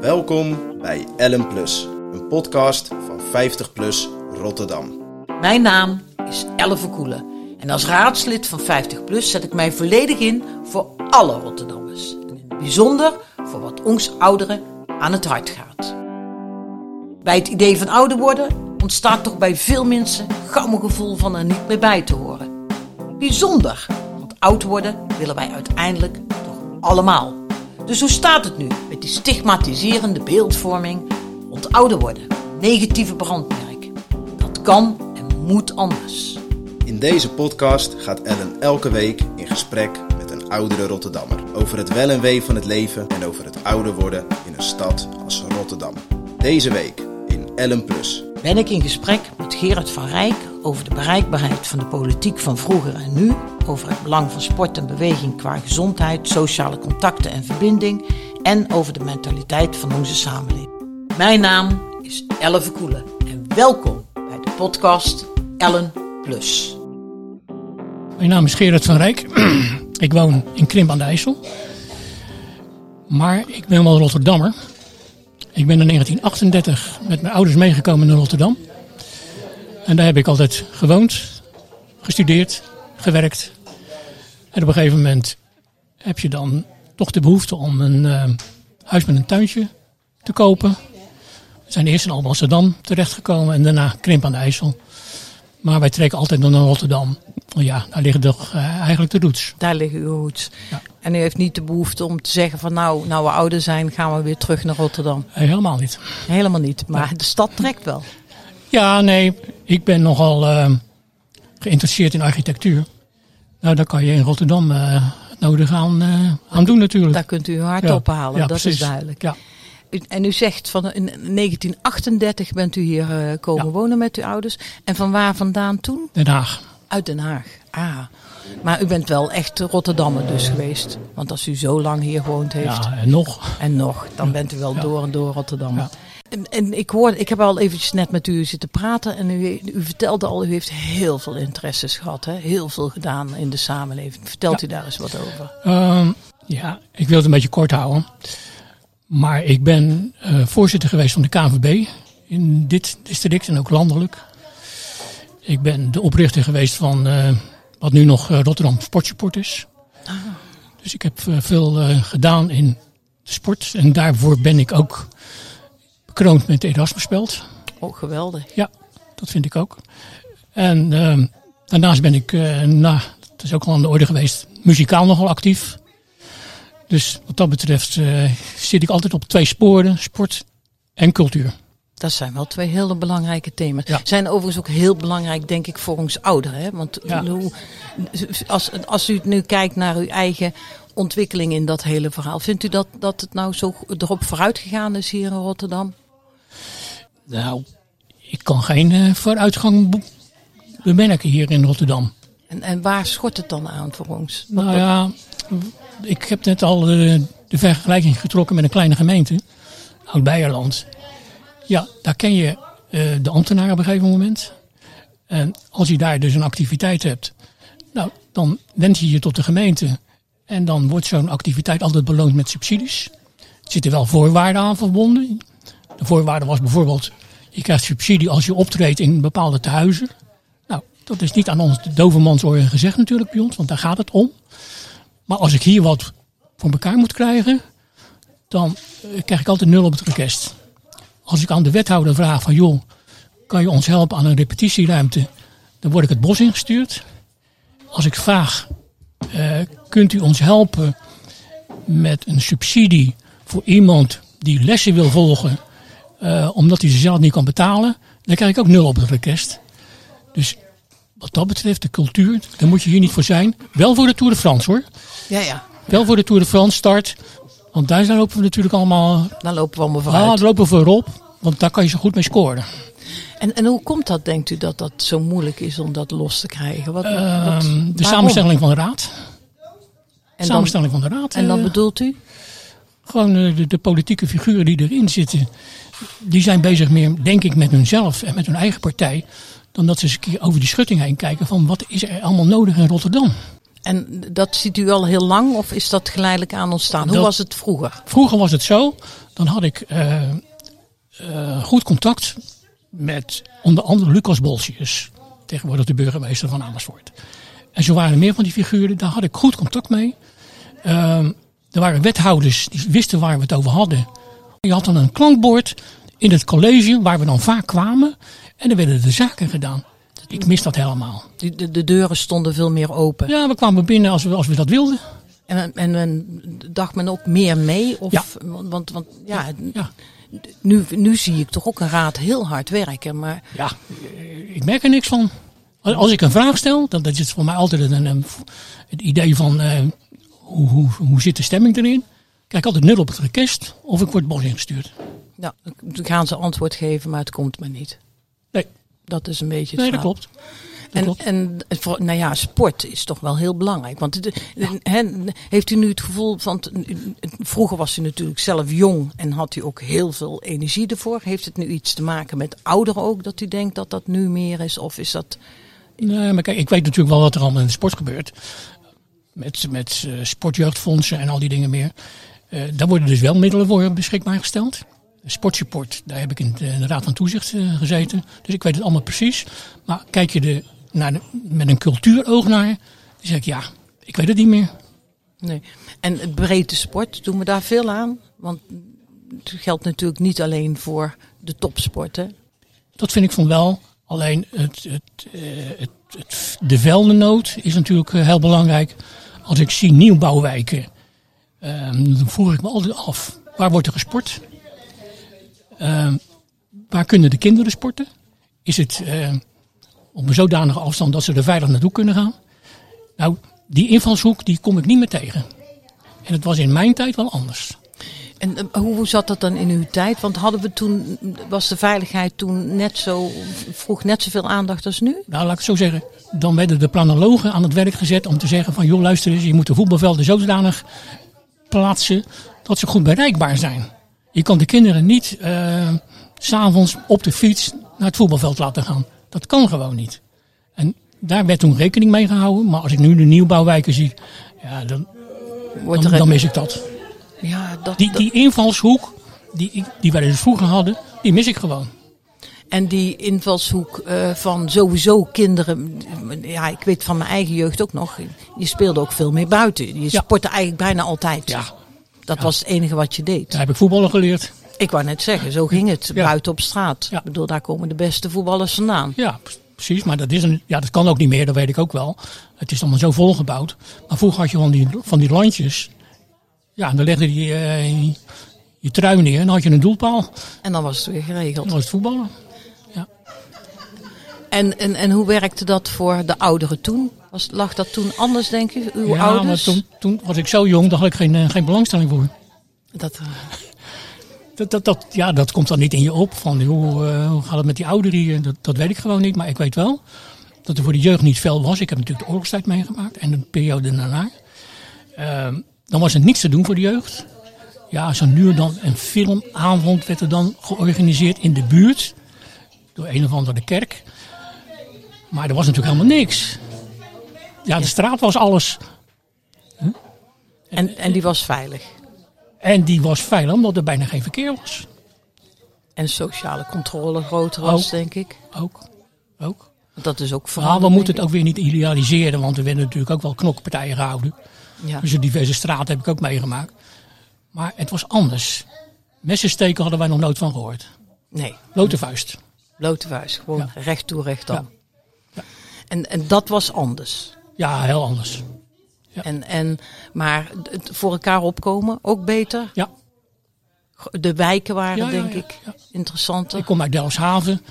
Welkom bij Ellen Plus, een podcast van 50 Plus Rotterdam. Mijn naam is Elle Verkoelen en als raadslid van 50PLUS zet ik mij volledig in voor alle Rotterdammers. En in het bijzonder voor wat ons ouderen aan het hart gaat. Bij het idee van ouder worden ontstaat toch bij veel mensen gauw een gevoel van er niet meer bij te horen. Bijzonder, want oud worden willen wij uiteindelijk toch allemaal. Dus hoe staat het nu met die stigmatiserende beeldvorming rond ouder worden? Negatieve brandmerk. Dat kan en moet anders. In deze podcast gaat Ellen elke week in gesprek met een oudere Rotterdammer over het wel en wee van het leven en over het ouder worden in een stad als Rotterdam. Deze week in Ellen Plus. ben ik in gesprek met Gerard van Rijk over de bereikbaarheid van de politiek van vroeger en nu, over het belang van sport en beweging qua gezondheid, sociale contacten en verbinding en over de mentaliteit van onze samenleving. Mijn naam is Elle Verkoelen en welkom bij de podcast Ellen Plus. Mijn naam is Gerard van Rijk. ik woon in Krimp aan de IJssel. Maar ik ben wel Rotterdammer. Ik ben in 1938 met mijn ouders meegekomen naar Rotterdam. En daar heb ik altijd gewoond, gestudeerd, gewerkt. En op een gegeven moment heb je dan toch de behoefte om een eh, huis met een tuintje te kopen. We zijn eerst in Alblasserdam terechtgekomen en daarna Krimp aan de IJssel. Maar wij trekken altijd nog naar Rotterdam. Want ja, daar liggen toch eh, eigenlijk de roots. Daar liggen uw roots. Ja. En u heeft niet de behoefte om te zeggen van nou, nou we ouder zijn, gaan we weer terug naar Rotterdam. Helemaal niet. Helemaal niet, maar de stad trekt wel. Ja, nee, ik ben nogal eh, geïnteresseerd in architectuur. Nou, daar kan je in Rotterdam eh, nodig aan, eh, aan doen natuurlijk. Daar kunt u uw hart Ja. ophalen, Ja, dat is duidelijk. Ja, U- En u zegt van in 1938 bent u hier eh, komen wonen met uw ouders. En van waar vandaan toen? Den Haag. Uit Den Haag. Ah. Maar u bent wel echt Rotterdammer dus geweest. Want als u zo lang hier gewoond heeft Ja, en nog. en nog, dan bent u wel door en door Rotterdammer. En, en ik hoorde, ik heb al eventjes net met u zitten praten en u, u vertelde al, u heeft heel veel interesses gehad, hè? heel veel gedaan in de samenleving. Vertelt u daar eens wat over? Ehm, ja, ik wil het een beetje kort houden. Maar ik ben eh, voorzitter geweest van de KNVB in dit district en ook landelijk. Ik ben de oprichter geweest van eh, wat nu nog eh, Rotterdam Sportsupport is. Dus ik heb veel gedaan in de sport. En daarvoor ben ik ook bekroond met de Erasmuspeld. Oh, geweldig. Ja, dat vind ik ook. En ehm, daarnaast ben ik, eh na, dat is ook al aan de orde geweest, muzikaal nogal actief. Dus wat dat betreft eh, zit ik altijd op twee sporen, sport en cultuur. Dat zijn wel twee hele belangrijke thema's. Ja. Zijn overigens ook heel belangrijk, denk ik, voor ons ouderen. Hè? Want Ja. hoe, als, als u nu kijkt naar uw eigen ontwikkeling in dat hele verhaal, vindt u dat, dat het nou zo erop vooruit gegaan is hier in Rotterdam? Nou, ik kan geen eh, vooruitgang be- bemerken hier in Rotterdam. En, en waar schort het dan aan voor ons? Wat- Nou ja, ik heb net al eh, de vergelijking getrokken met een kleine gemeente, Oud-Beierland. Ja, daar ken je eh, de ambtenaren op een gegeven moment. En als je daar dus een activiteit hebt, nou, dan wend je je tot de gemeente. En dan wordt zo'n activiteit altijd beloond met subsidies. Er zitten wel voorwaarden aan verbonden. De voorwaarde was bijvoorbeeld, je krijgt subsidie als je optreedt in bepaalde tehuizen. Nou, dat is niet aan ons de dovermansoren gezegd natuurlijk bij ons, want daar gaat het om. Maar als ik hier wat voor elkaar moet krijgen, dan eh, krijg ik altijd nul op het request. Als ik aan de wethouder vraag van joh, kan je ons helpen aan een repetitieruimte, dan word ik het bos ingestuurd. Als ik vraag, eh, kunt u ons helpen met een subsidie voor iemand die lessen wil volgen, eh, omdat hij ze zelf niet kan betalen, dan krijg ik ook nul op het request. Dus wat dat betreft, de cultuur, daar moet je hier niet voor zijn. Wel voor de Tour de France hoor. Ja, ja. Wel voor de Tour de France start. Want daar lopen we natuurlijk allemaal. Dan lopen we allemaal Ah, vooruit. daar lopen we voorop. Want daar kan je zo goed mee scoren. En, en hoe komt dat, denkt u, dat dat zo moeilijk is om dat los te krijgen? Wat, wat- Ehm, de samenstelling van de raad. En dan, samenstelling van de raad. en dan eh, bedoelt u? gewoon eh, de, de politieke figuren die erin zitten. Die zijn bezig meer, denk ik, met hunzelf en met hun eigen partij. Dan dat ze eens een keer over die schutting heen kijken van wat is er allemaal nodig in Rotterdam. En dat ziet u al heel lang of is dat geleidelijk aan ontstaan? Hoe was het vroeger? Vroeger was het zo, dan had ik eh, eh, goed contact met onder andere Lucas Bolsius, tegenwoordig de burgemeester van Amersfoort. En zo waren er meer van die figuren, daar had ik goed contact mee. Ehm, er waren wethouders die wisten waar we het over hadden. Je had dan een klankbord in het college waar we dan vaak kwamen en er werden de zaken gedaan. Ik mis dat helemaal. De, de deuren stonden veel meer open. Ja, we kwamen binnen als we, als we dat wilden. En, en, en dacht men ook meer mee? Of, Ja. Want, want, want ja, Ja, nu, nu zie ik toch ook een raad heel hard werken. Maar Ja, ik merk er niks van. Als- Als ik een vraag stel, dan dat is voor mij altijd een, een, het idee van eh, hoe, hoe, hoe zit de stemming erin. Kijk altijd nul op het request of ik word bos ingestuurd. nou, dan gaan ze antwoord geven, maar het komt maar niet. Nee, Dat is een beetje het nee dat verhaal. klopt. En, en nou ja, sport is toch wel heel belangrijk. Want heeft u nu het gevoel van. t- Vroeger was u natuurlijk zelf jong en had u ook heel veel energie ervoor. Heeft het nu iets te maken met ouderen ook? Dat u denkt dat dat nu meer is? Of is dat. Nee, maar kijk, ik weet natuurlijk wel wat er allemaal in de sport gebeurt. Met, met eh, sportjeugdfondsen en al die dingen meer. Eh, daar worden dus wel middelen voor beschikbaar gesteld. Sportsupport, daar heb ik in de, in de Raad van Toezicht eh, gezeten. Dus ik weet het allemaal precies. Maar kijk je er naar de, met een cultuuroog naar, dan zeg ik ja, ik weet het niet meer. Nee. En het breedte sport, doen we daar veel aan? Want het geldt natuurlijk niet alleen voor de topsport. Hè? Dat vind ik van wel. Alleen het, het, eh, het, de veldennood is natuurlijk heel belangrijk. Als ik zie nieuwbouwwijken, ehm, dan vroeg ik me altijd af, waar wordt er gesport? Ehm, waar kunnen de kinderen sporten? Is het eh, op een zodanige afstand dat ze er veilig naartoe kunnen gaan? Nou, die invalshoek die kom ik niet meer tegen. En het was in mijn tijd wel anders. En eh, hoe hoe zat dat dan in uw tijd? Want hadden we toen, was de veiligheid toen net zo, vroeg net zoveel aandacht als nu? Nou, laat ik het zo zeggen. Dan werden de planologen aan het werk gezet om te zeggen van... joh, luister eens, je moet de voetbalvelden zodanig plaatsen dat ze goed bereikbaar zijn. Je kan de kinderen niet s s'avonds op de fiets naar het voetbalveld laten gaan. Dat kan gewoon niet. En daar werd toen rekening mee gehouden. Maar als ik nu de nieuwbouwwijken zie, ja, dan, dan, mis ik dat. ja, dat, Die, die invalshoek die, die wij dus vroeger hadden, die mis ik gewoon. En die invalshoek eh, van sowieso kinderen. Ja, ik weet van mijn eigen jeugd ook nog. Je speelde ook veel meer buiten. Je Ja. sportte eigenlijk bijna altijd. Ja, Dat was het enige wat je deed. daar heb ik voetballen geleerd. Ik wou net zeggen, zo ging het. Buiten op straat. Ja. Ik bedoel, daar komen de beste voetballers vandaan. Ja, precies. Maar dat, is een, ja, dat kan ook niet meer, dat weet ik ook wel. Het is allemaal zo volgebouwd. Maar vroeger had je van die, van die landjes. Ja, en dan legde je eh, je, trui neer en dan had je een doelpaal. En dan was het weer geregeld. Dat was het voetballen. En, en, en hoe werkte dat voor de ouderen toen? Was, lag dat toen anders, denk je? Uw ja, maar ouders? toen, toen was ik zo jong, daar had ik geen, eh, geen belangstelling voor. Dat, eh, Dat, dat, dat, ja, dat komt dan niet in je op. Van, joh, eh, hoe gaat het met die ouderen hier? Dat, dat weet ik gewoon niet. Maar ik weet wel dat er voor de jeugd niet veel was. Ik heb natuurlijk de oorlogstijd meegemaakt en de periode daarna. Ehm, dan was er niets te doen voor de jeugd. Ja, zo nu en dan een filmavond werd er dan georganiseerd in de buurt. Door een of andere kerk. Maar er was natuurlijk helemaal niks. Ja, de straat was alles. en, en die was veilig. En die was veilig omdat er bijna geen verkeer was. En sociale controle groter was, Ook. denk ik. Ook. Ook. Dat is ook Maar veranderd. we moeten het ook weer niet idealiseren, want er werden natuurlijk ook wel knokpartijen gehouden. Ja. Dus in diverse straten heb ik ook meegemaakt. Maar het was anders. Messensteken hadden wij nog nooit van gehoord. Nee, Blote vuist. blote vuist. Gewoon Ja. recht toe, recht dan. Ja. En, en dat was anders. Ja, heel anders. Ja. En, en, maar het voor elkaar opkomen, ook beter. Ja, De wijken waren, Ja, denk ik, interessanter. ik kom uit Delfshaven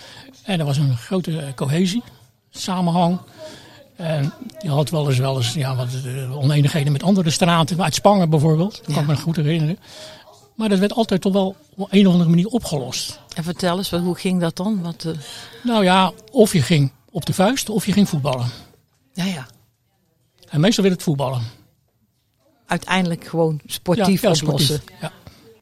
en er was een grote eh, cohesie, samenhang. En je had wel eens, wel eens ja, wat eh, oneenigheden met andere straten, uit Spangen bijvoorbeeld. Dat kan ik me goed herinneren. Maar dat werd altijd toch wel op een of andere manier opgelost. En vertel eens, hoe ging dat dan? Wat, eh, Nou ja, of je ging op de vuist of je ging voetballen. ja, ja. En meestal werd het voetballen. Uiteindelijk gewoon sportief ja, ja, oplossen. sportief. Ja.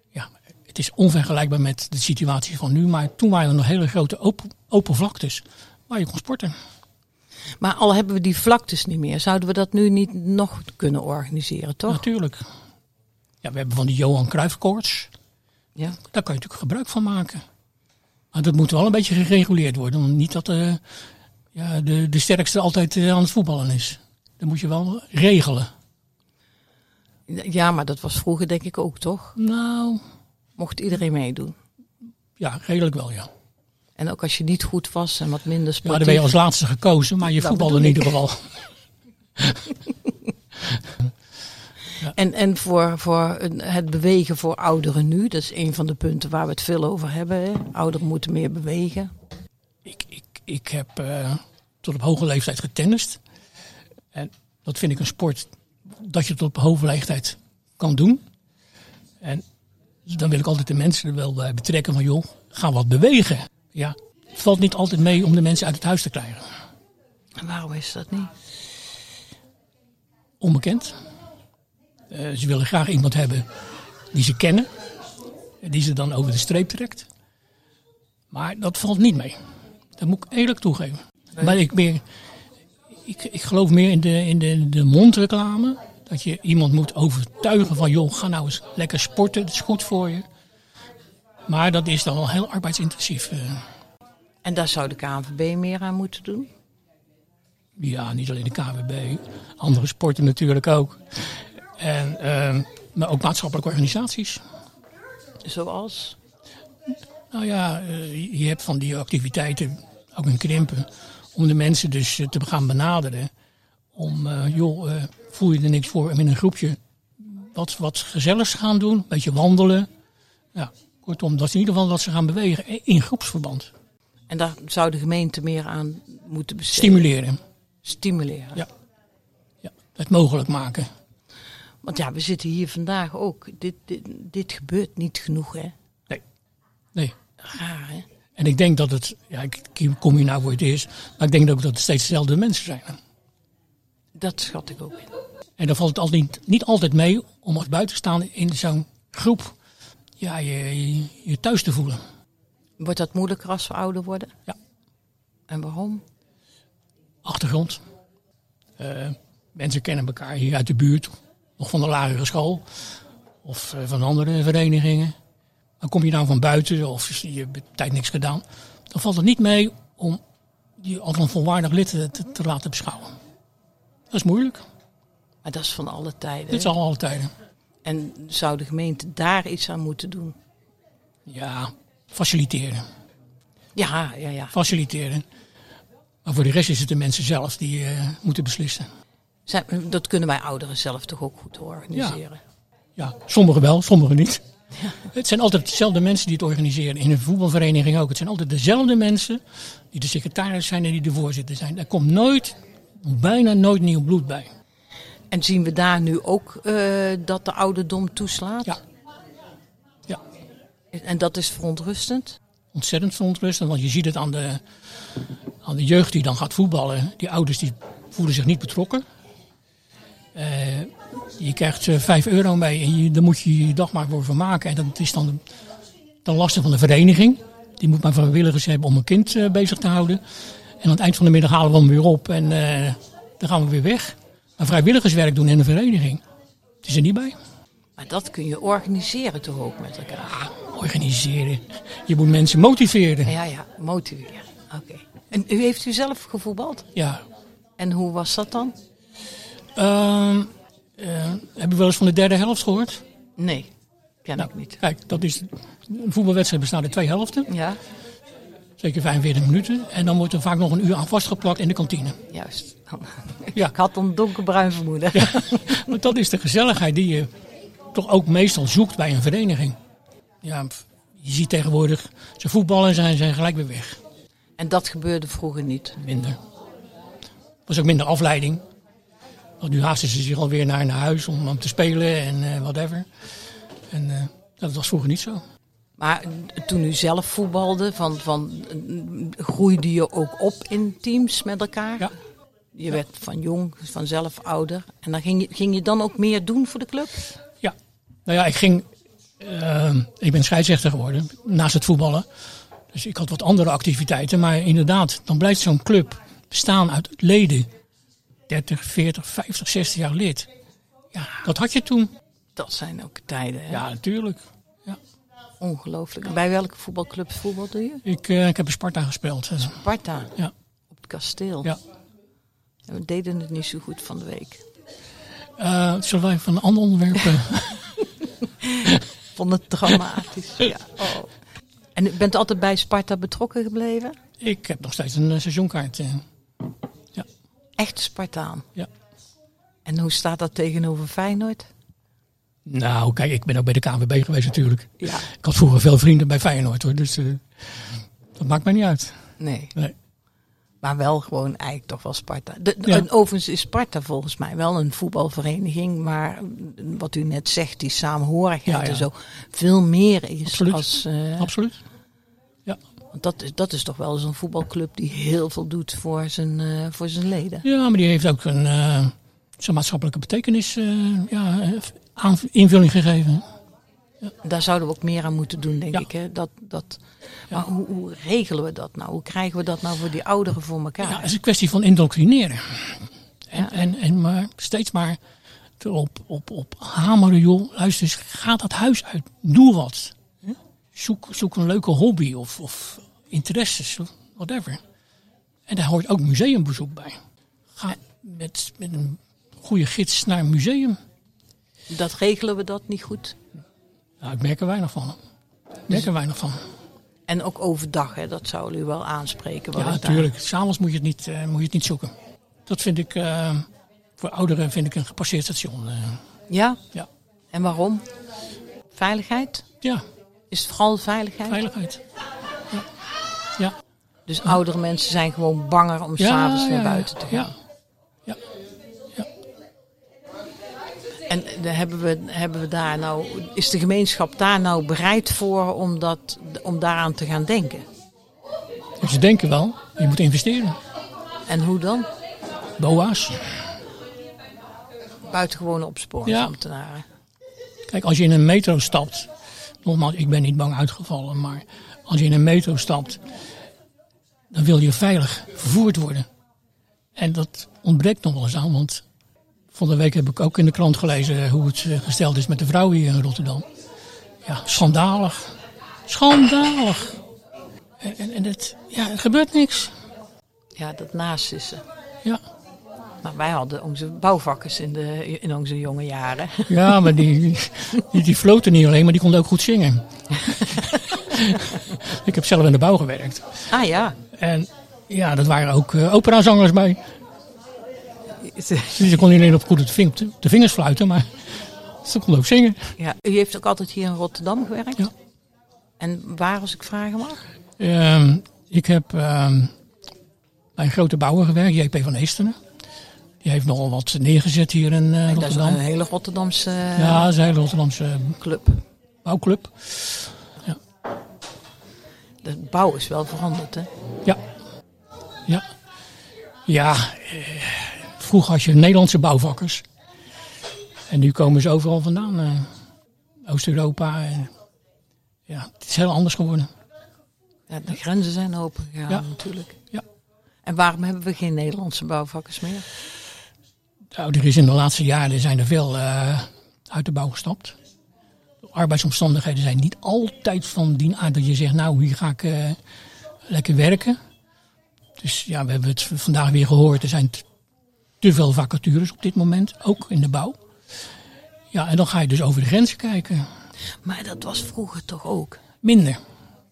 ja, het is onvergelijkbaar met de situatie van nu. Maar toen waren er nog hele grote open, open vlaktes waar je kon sporten. Maar al hebben we die vlaktes niet meer, zouden we dat nu niet nog kunnen organiseren, toch? Natuurlijk. Ja, we hebben van die Johan Cruijff koorts. Ja. Daar kan je natuurlijk gebruik van maken. Maar dat moet wel een beetje gereguleerd worden. Niet dat eh, ja, de, de sterkste altijd eh, aan het voetballen is. Dat moet je wel regelen. Ja, maar dat was vroeger denk ik ook, toch? Nou, Mocht iedereen meedoen. ja, redelijk wel, ja. En ook als je niet goed was en wat minder Ja, sportief. dan ben je als laatste gekozen, maar je Dat voetbalde in ieder geval. En, en voor, voor het bewegen voor ouderen nu, dat is een van de punten waar we het veel over hebben. Hè? Ouderen moeten meer bewegen. Ik, heb eh, tot op hoge leeftijd getennist. En dat vind ik een sport dat je tot op hoge leeftijd kan doen. En dan wil ik altijd de mensen er wel bij betrekken van joh, ga wat bewegen. Ja, het valt niet altijd mee om de mensen uit het huis te krijgen. En waarom is dat niet? Onbekend. Eh, ze willen graag iemand hebben die ze kennen. Die ze dan over de streep trekt. Maar dat valt niet mee. Dat moet ik eerlijk toegeven. Maar ik, meer, ik, ik geloof meer in de, in de, de mondreclame. Dat je iemand moet overtuigen van, joh, ga nou eens lekker sporten. Dat is goed voor je. Maar dat is dan wel heel arbeidsintensief. eh. En daar zou de KNVB meer aan moeten doen. Ja, niet alleen de KWB, andere sporten natuurlijk ook. En, ehm, maar ook maatschappelijke organisaties. Zoals? Nou ja, eh, je hebt van die activiteiten ook een krimpen. Om de mensen dus eh, te gaan benaderen. Om, eh, joh, voel je er niks voor om in een groepje wat, wat gezelligs te gaan doen. Een beetje wandelen. Ja, kortom, dat is in ieder geval dat ze gaan bewegen in groepsverband. En daar zou de gemeente meer aan moeten besteden. Stimuleren. Stimuleren. Ja. ja. Het mogelijk maken. Want ja, we zitten hier vandaag ook. Dit, dit, dit gebeurt niet genoeg, hè? Nee. Nee. Raar, hè? En ik denk dat het, ja, ik kom hier nou voor het eerst, maar ik denk ook dat het steeds dezelfde mensen zijn. Dat schat ik ook in. En dan valt het altijd niet, niet altijd mee om als buitenstaander in zo'n groep ja, je, je, je thuis te voelen. Wordt dat moeilijker als we ouder worden? Ja. En waarom? Achtergrond. Eh, mensen kennen elkaar hier uit de buurt, nog van de lagere school of eh, van andere verenigingen. Dan kom je nou van buiten of je hebt tijd niks gedaan. Dan valt het niet mee om je als een volwaardig lid te, te- te laten beschouwen. Dat is moeilijk. Maar dat is van alle tijden. Dit is al alle tijden. En zou de gemeente daar iets aan moeten doen? Ja, faciliteren. Ja, ja, ja. Faciliteren. Maar voor de rest is het de mensen zelf die eh, moeten beslissen. Dat kunnen wij ouderen zelf toch ook goed organiseren? Ja, sommigen wel, sommigen niet. Het zijn altijd dezelfde mensen die het organiseren. In een voetbalvereniging ook. Het zijn altijd dezelfde mensen die de secretaris zijn en die de voorzitter zijn. Er komt nooit, bijna nooit nieuw bloed bij. En zien we daar nu ook eh, dat de ouderdom toeslaat? Ja. Ja, En dat is verontrustend? ontzettend verontrustend. Want je ziet het aan de, aan de jeugd die dan gaat voetballen. Die ouders die voelen zich niet betrokken. Eh, je krijgt eh, 5 euro mee en je, daar moet je je dag maar voor vermaken. En dat is dan ten laste van de vereniging. Die moet maar vrijwilligers hebben om een kind eh, bezig te houden. En aan het eind van de middag halen we hem weer op en dan gaan we weer weg. Maar vrijwilligerswerk doen in een vereniging, het is er niet bij. Maar dat kun je organiseren toch ook met elkaar? Organiseren. Je moet mensen motiveren. Ja, ja, motiveren. Oké. En u heeft u zelf gevoetbald? Ja, En hoe was dat dan? Ehm, eh, heb je wel eens van de derde helft gehoord? Nee, ken Nou, ik niet. Kijk, dat is, een voetbalwedstrijd bestaat uit twee helften, Ja, zeker 45 minuten. En dan wordt er vaak nog een uur aan vastgeplakt in de kantine. juist. Ja. Ik had een donkerbruin vermoeden. Want dat is de gezelligheid die je toch ook meestal zoekt bij een vereniging. Ja, je ziet tegenwoordig, ze voetballen en zijn, zijn gelijk weer weg. En dat gebeurde vroeger niet. Minder. was ook minder afleiding. Want nu haasten ze zich alweer naar, naar huis om, om te spelen en eh, whatever. En eh, dat was vroeger niet zo. Maar toen u zelf voetbalde, van, van, groeide je ook op in teams met elkaar? Ja. Je werd van jong, vanzelf ouder. En dan ging je, ging je dan ook meer doen voor de club? Ja, nou ja, ik ging. eh, ik ben scheidsrechter geworden naast het voetballen. Dus ik had wat andere activiteiten. Maar inderdaad, dan blijft zo'n club bestaan uit leden. 30, 40, 50, 60 jaar lid. Ja, dat had je toen. Dat zijn ook tijden. Hè? Ja, natuurlijk. Ongelooflijk. Bij welke voetbalclub voetbalde je? Ik, eh, ik heb bij Sparta gespeeld. Sparta. Ja. Op het kasteel. Ja. En we deden het niet zo goed van de week. Eh, zullen wij van een ander onderwerp... eh, Vond het dramatisch. ja. Oh. En u bent altijd bij Sparta betrokken gebleven? ik heb nog steeds een eh, seizoenkaart. Echt Spartaan. ja. En hoe staat dat tegenover Feyenoord? Nou, kijk, ik ben ook bij de KNVB geweest natuurlijk. Ja. Ik had vroeger veel vrienden bij Feyenoord hoor. Dus eh, dat maakt mij niet uit. Nee. Nee. Maar wel gewoon eigenlijk toch wel Sparta. De, de- Ja. en overigens is Sparta volgens mij wel een voetbalvereniging. Maar wat u net zegt, die saamhorigheid Ja, en zo. Veel meer is Absoluut. als... eh, Absoluut. Ja. want dat, is, dat is toch wel zo'n voetbalclub die heel veel doet voor zijn, eh, voor zijn leden. ja, maar die heeft ook een eh, zijn maatschappelijke betekenis eh, ja, aan, invulling gegeven. Daar zouden we ook meer aan moeten doen, denk Ja. ik. Hè? Dat, dat, maar hoe, hoe regelen we dat nou? Hoe krijgen we dat nou voor die ouderen voor elkaar? Ja, het is een kwestie van indoctrineren. En, Ja. en, en maar steeds maar erop op, op hameren, joh. Luister eens, ga dat huis uit. Doe wat. Zoek, zoek een leuke hobby of, of interesses, whatever. En daar hoort ook museumbezoek bij. Ga met, met een goede gids naar een museum. Dat regelen we dat niet goed. Nou, ik merk er weinig van. Ik merk er weinig van. En ook overdag, hè? dat zou u wel aanspreken. Ja, natuurlijk. S'avonds moet, je het niet, eh, moet je het niet zoeken. Dat vind ik, eh, voor ouderen vind ik een gepasseerd station. eh. Ja? ja. En waarom? Veiligheid? ja, Is het vooral veiligheid? veiligheid. Ja. Ja. Dus oudere mensen zijn gewoon banger om Ja, s'avonds naar ja. buiten te gaan. Ja. Ja. Ja. En de- hebben we, hebben we daar nou, is de gemeenschap daar nou bereid voor om, dat, om daaraan te gaan denken? Ze denken wel, je moet investeren. En hoe dan? BOA's. Buitengewone opsporingsambtenaren. Kijk, als je in een metro stapt. Nogmaals, ik ben niet bang uitgevallen. Maar als je in een metro stapt. Dan wil je veilig vervoerd worden. En dat ontbreekt nog wel eens aan. Want van de week heb ik ook in de krant gelezen hoe het eh, gesteld is met de vrouwen hier in Rotterdam. Ja, schandalig. Schandalig. En, en, en het, ja, er gebeurt niks. Ja, dat nazissen. Ja. Maar wij hadden onze bouwvakkers in, de, in onze jonge jaren. Ja, maar die, die, die floten niet alleen, maar die konden ook goed zingen. ik heb zelf in de bouw gewerkt. Ah ja. En ja, dat waren ook eh, operazangers bij. Ze konden niet alleen op goed de vingers fluiten, maar ze konden ook zingen. ja. U heeft ook altijd hier in Rotterdam gewerkt? Ja. En waar, als ik vragen mag? Ehm, ik heb ehm, bij een grote bouwer gewerkt, JP van Eestenen. Die heeft nogal wat neergezet hier in eh, Dat is Rotterdam. een hele Rotterdamse eh, Ja, dat is een hele Rotterdamse club. bouwclub. De bouw is wel veranderd, hè? Ja. Ja. Ja, eh, vroeger had je Nederlandse bouwvakkers. En nu komen ze overal vandaan. eh, Oost-Europa. ja, het is heel anders geworden. Ja, de grenzen zijn open Ja. natuurlijk. Ja. En waarom hebben we geen Nederlandse bouwvakkers meer? Nou, er is in de laatste jaren zijn er veel eh, uit de bouw gestapt. De arbeidsomstandigheden zijn niet altijd van die aard dat je zegt, nou hier ga ik eh, lekker werken. Dus ja, we hebben het vandaag weer gehoord. Er zijn te veel vacatures op dit moment, ook in de bouw. Ja, en dan ga je dus over de grenzen kijken. Maar dat was vroeger toch ook? Minder.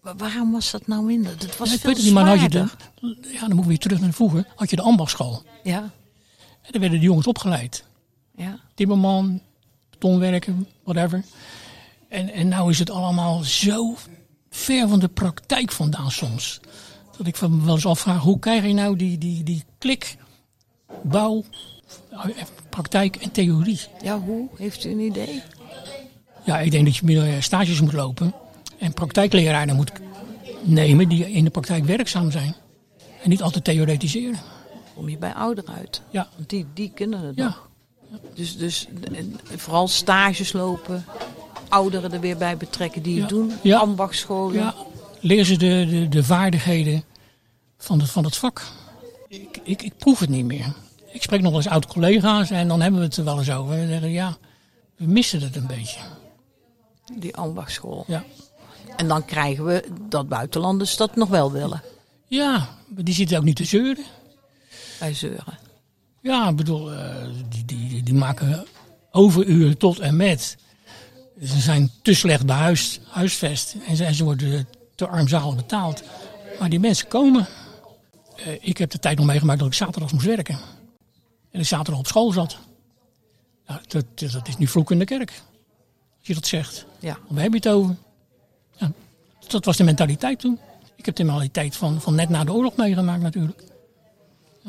Wa- waarom was dat nou minder? Dat was Ja, ik veel weet het niet, maar je de, ja, dan moeten we weer terug naar vroeger. Had je de ambachtschool. Ja, En daar werden de jongens opgeleid. ja. timmerman, betonwerken, whatever. En, en nou is het allemaal zo ver van de praktijk vandaan soms. Dat ik me wel eens afvraag, hoe krijg je nou die, die, die klik, bouw, eh, praktijk en theorie? Ja, hoe? Heeft u een idee? Ja, ik denk dat je meer stages moet lopen en praktijkleraren moet nemen die in de praktijk werkzaam zijn. En niet altijd theoretiseren. Kom je bij ouderen uit? Ja, Want die, die kunnen het ja. nog. Dus, dus vooral stages lopen, ouderen er weer bij betrekken die het doen, Ja. ambachtscholen. Ja, leer ze de, de, de vaardigheden van het, van het vak. ik, ik, ik proef het niet meer. Ik spreek nog wel eens oud-collega's en dan hebben we het er wel eens over. En zeggen, ja, we missen het een beetje. Die ambachtschool. Ja, En dan krijgen we dat buitenlanders dat nog wel willen. ja maar die zitten ook niet te zeuren. Bij zeuren. Ja, ik bedoel, eh, die, die, die maken overuren tot en met. Ze zijn te slecht behuisd, huisvest en ze, en ze worden te armzalig betaald. Maar die mensen komen. Eh, ik heb de tijd nog meegemaakt dat ik zaterdags moest werken. En ik zaterdag op school zat. Nou, dat, dat is nu vloek in de kerk. Als je dat zegt. Ja. Waar heb je het over? Ja, dat was de mentaliteit toen. Ik heb de mentaliteit van, van net na de oorlog meegemaakt natuurlijk.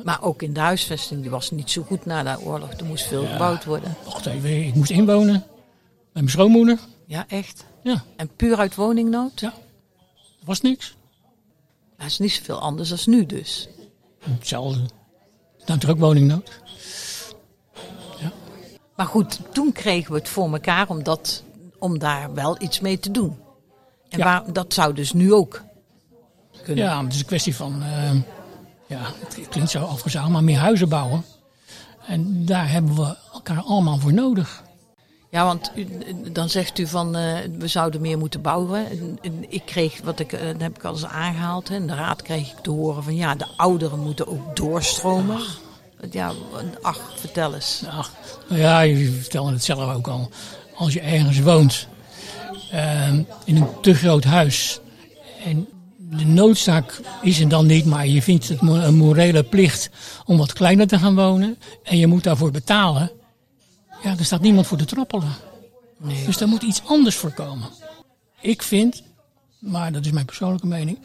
Maar ook in de huisvesting, die was niet zo goed na de oorlog. Er moest veel gebouwd worden. Wacht even, ik moest inwonen. Met mijn schoonmoeder. Ja, echt. Ja, En puur uit woningnood? ja. Er was niks. Dat is niet zoveel anders dan nu dus. Hetzelfde. Is natuurlijk ook woningnood. Maar goed, toen kregen we het voor elkaar om, dat, om daar wel iets mee te doen. En Ja. waar, dat zou dus nu ook kunnen. Ja, het is een kwestie van, eh, ja, het klinkt zo afgezaagd, maar meer huizen bouwen. En daar hebben we elkaar allemaal voor nodig. Ja, want u- dan zegt u van eh, we zouden meer moeten bouwen. En- en ik kreeg, wat ik, eh, dat heb ik al eens aangehaald, hè, in de raad kreeg ik te horen van ja, de ouderen moeten ook doorstromen. Ja, ach, vertel eens. Ach, nou ja, je vertelde het zelf ook al. Als je ergens woont eh, in een te groot huis en de noodzaak is er dan niet, maar je vindt het een morele plicht om wat kleiner te gaan wonen en je moet daarvoor betalen. Ja, er staat niemand voor te trappelen. Dus daar moet iets anders voor komen. Ik vind, maar dat is mijn persoonlijke mening,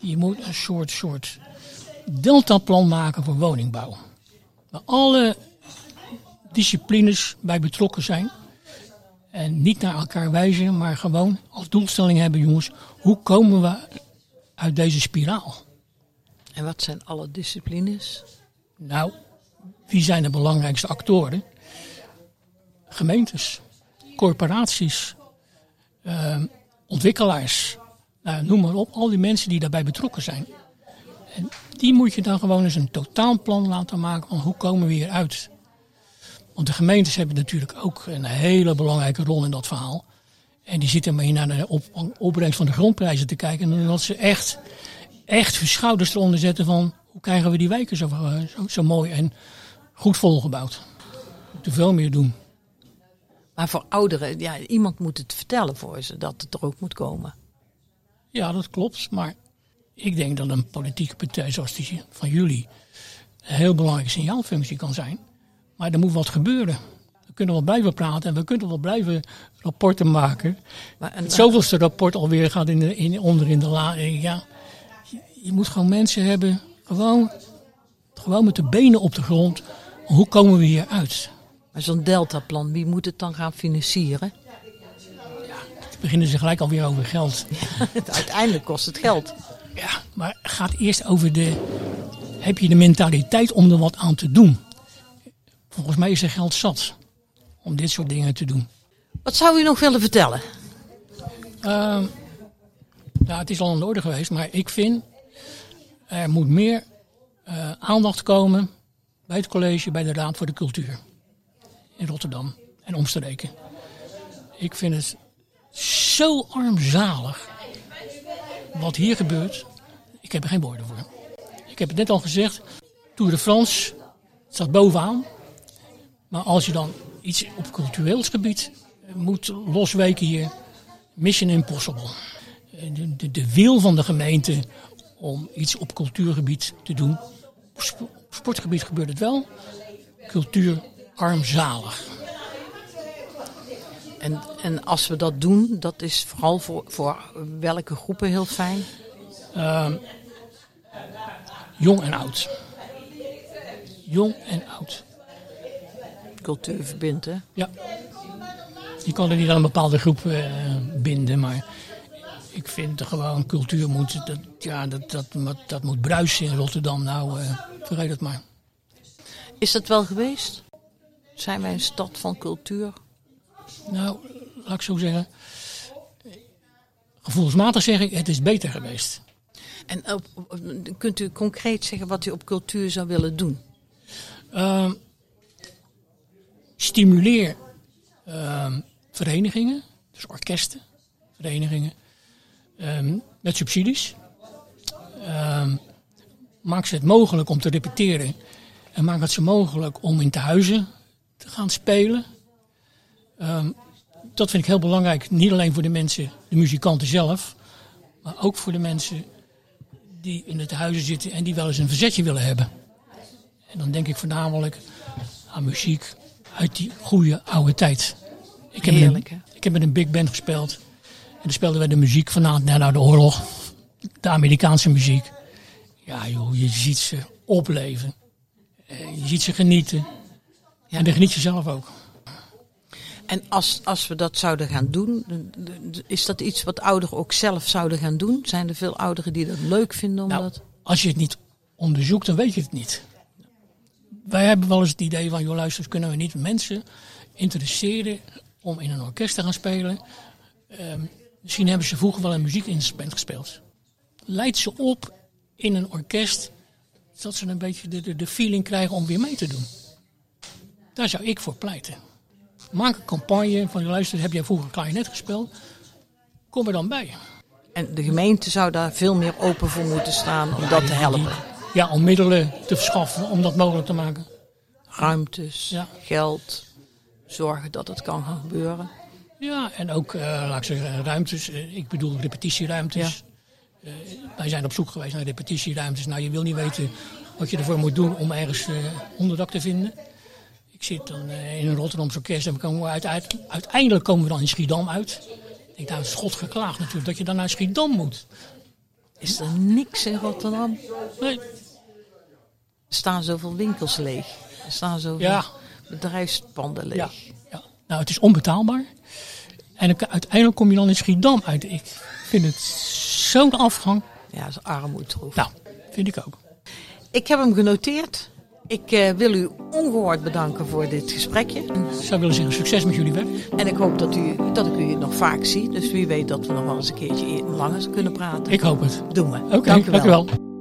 je moet een soort, soort deltaplan maken voor woningbouw. Waar alle disciplines bij betrokken zijn. En niet naar elkaar wijzen, maar gewoon als doelstelling hebben, jongens, hoe komen we uit deze spiraal? En wat zijn alle disciplines? Nou, wie zijn de belangrijkste actoren? Gemeentes, corporaties, eh, ontwikkelaars, nou, noem maar op, al die mensen die daarbij betrokken zijn. En die moet je dan gewoon eens een totaalplan laten maken van hoe komen we hier uit. Want de gemeentes hebben natuurlijk ook een hele belangrijke rol in dat verhaal. En die zitten maar naar de op, opbrengst van de grondprijzen te kijken. En dat ze echt, echt hun schouders eronder zetten van hoe krijgen we die wijken zo, eh, zo, zo mooi en goed volgebouwd. We moeten veel meer doen. Maar voor ouderen, ja, iemand moet het vertellen voor ze dat het er ook moet komen. Ja, dat klopt. Maar ik denk dat een politieke partij zoals die van jullie een heel belangrijke signaalfunctie kan zijn. Maar er moet wat gebeuren. We kunnen wel blijven praten en we kunnen wel blijven rapporten maken. Maar een, Het zoveelste rapport alweer gaat in de, in, onder in de la. Ja, je, je moet gewoon mensen hebben, gewoon, gewoon met de benen op de grond. Hoe komen we hier uit? maar zo'n deltaplan, wie moet het dan gaan financieren? Dan beginnen ze gelijk alweer over geld. Uiteindelijk kost het geld. Ja, maar het gaat eerst over de. Heb je de mentaliteit om er wat aan te doen? Volgens mij is er geld zat om dit soort dingen te doen. Wat zou u nog willen vertellen? Nou, het is al aan de orde geweest, maar ik vind er moet meer eh, aandacht komen bij het college, bij de Raad voor de Cultuur in Rotterdam en omstreken. Ik vind het zo armzalig wat hier gebeurt. Ik heb er geen woorden voor. Ik heb het net al gezegd, Tour de France staat bovenaan. Maar als je dan iets op cultureels gebied moet losweken hier, Mission Impossible. Eh, De, de, de wil van de gemeente om iets op cultuurgebied te doen. Op sp- op sportgebied gebeurt het wel. Cultuur armzalig. En, en als we dat doen, dat is vooral voor, voor welke groepen heel fijn? Jong en oud. Jong en oud. Cultuur verbindt, hè? Ja. Je kan er niet aan een bepaalde groep eh, binden, maar ik vind er gewoon cultuur moet, dat, ja, dat, dat, dat, dat moet bruisen in Rotterdam. Nou, eh vergeet het maar. Is dat wel geweest? Zijn wij een stad van cultuur? Nou, laat ik zo zeggen. Gevoelsmatig zeg ik, het is beter geweest. En op, kunt u concreet zeggen wat u op cultuur zou willen doen? Ehm, stimuleer ehm, verenigingen, dus orkesten, verenigingen, ehm, met subsidies. Ehm, maak ze het mogelijk om te repeteren en maak het ze mogelijk om in tehuizen te gaan spelen. Dat vind ik heel belangrijk, niet alleen voor de mensen, de muzikanten zelf, maar ook voor de mensen die in de tehuizen zitten en die wel eens een verzetje willen hebben. En dan denk ik voornamelijk aan muziek uit die goede oude tijd. Ik heb, Heerlijk, met, een- ik heb met een big band gespeeld. En dan speelden we de muziek vanuit na de oorlog. De Amerikaanse muziek. Ja joh, je ziet ze opleven. Eh, Je ziet ze genieten. En dan geniet je zelf ook. En als, als we dat zouden gaan doen, is dat iets wat ouderen ook zelf zouden gaan doen? Zijn er veel ouderen die dat leuk vinden om Nou, dat... als je het niet onderzoekt, dan weet je het niet. Wij hebben wel eens het idee van, joh luister, kunnen we niet mensen interesseren om in een orkest te gaan spelen? Ehm, misschien hebben ze vroeger wel een muziekinstrument gespeeld. Leid ze op in een orkest, dat ze een beetje de, de, de feeling krijgen om weer mee te doen. Daar zou ik voor pleiten. Maak een campagne van, luister, heb jij vroeger klarinet gespeeld? Kom er dan bij. En de gemeente zou daar veel meer open voor moeten staan om dat te helpen. Ja, om middelen te verschaffen om dat mogelijk te maken. Ruimtes, Ja. geld, zorgen dat het kan gaan gebeuren. Ja, en ook, eh, laat ik zeggen, ruimtes. Eh, ik bedoel repetitieruimtes. Eh, wij zijn op zoek geweest naar repetitieruimtes. Nou, je wil niet weten wat je ervoor moet doen om ergens onderdak te vinden. Ik zit dan in een Rotterdamse orkest en we komen uit, uit- uiteindelijk komen we dan in Schiedam uit. Ik denk, het is God geklaagd natuurlijk dat je dan naar Schiedam moet. Is er niks in Rotterdam? Nee, Er staan zoveel winkels leeg. Er staan zoveel Ja. bedrijfspanden leeg. ja, ja. Nou, het is onbetaalbaar. En uiteindelijk kom je dan in Schiedam uit. Ik vind het zo'n afgang. Ja, dat is armoedroef. Nou, vind ik ook. Ik heb hem genoteerd. Ik eh, wil u ongehoord bedanken voor dit gesprekje. Ik zou willen zeggen, succes met jullie werk. En ik hoop dat, u, dat ik u nog vaak zie. Dus wie weet dat we nog wel eens een keertje langer kunnen praten. Ik hoop het. Doen we. Oké, Dank u wel. dank u wel.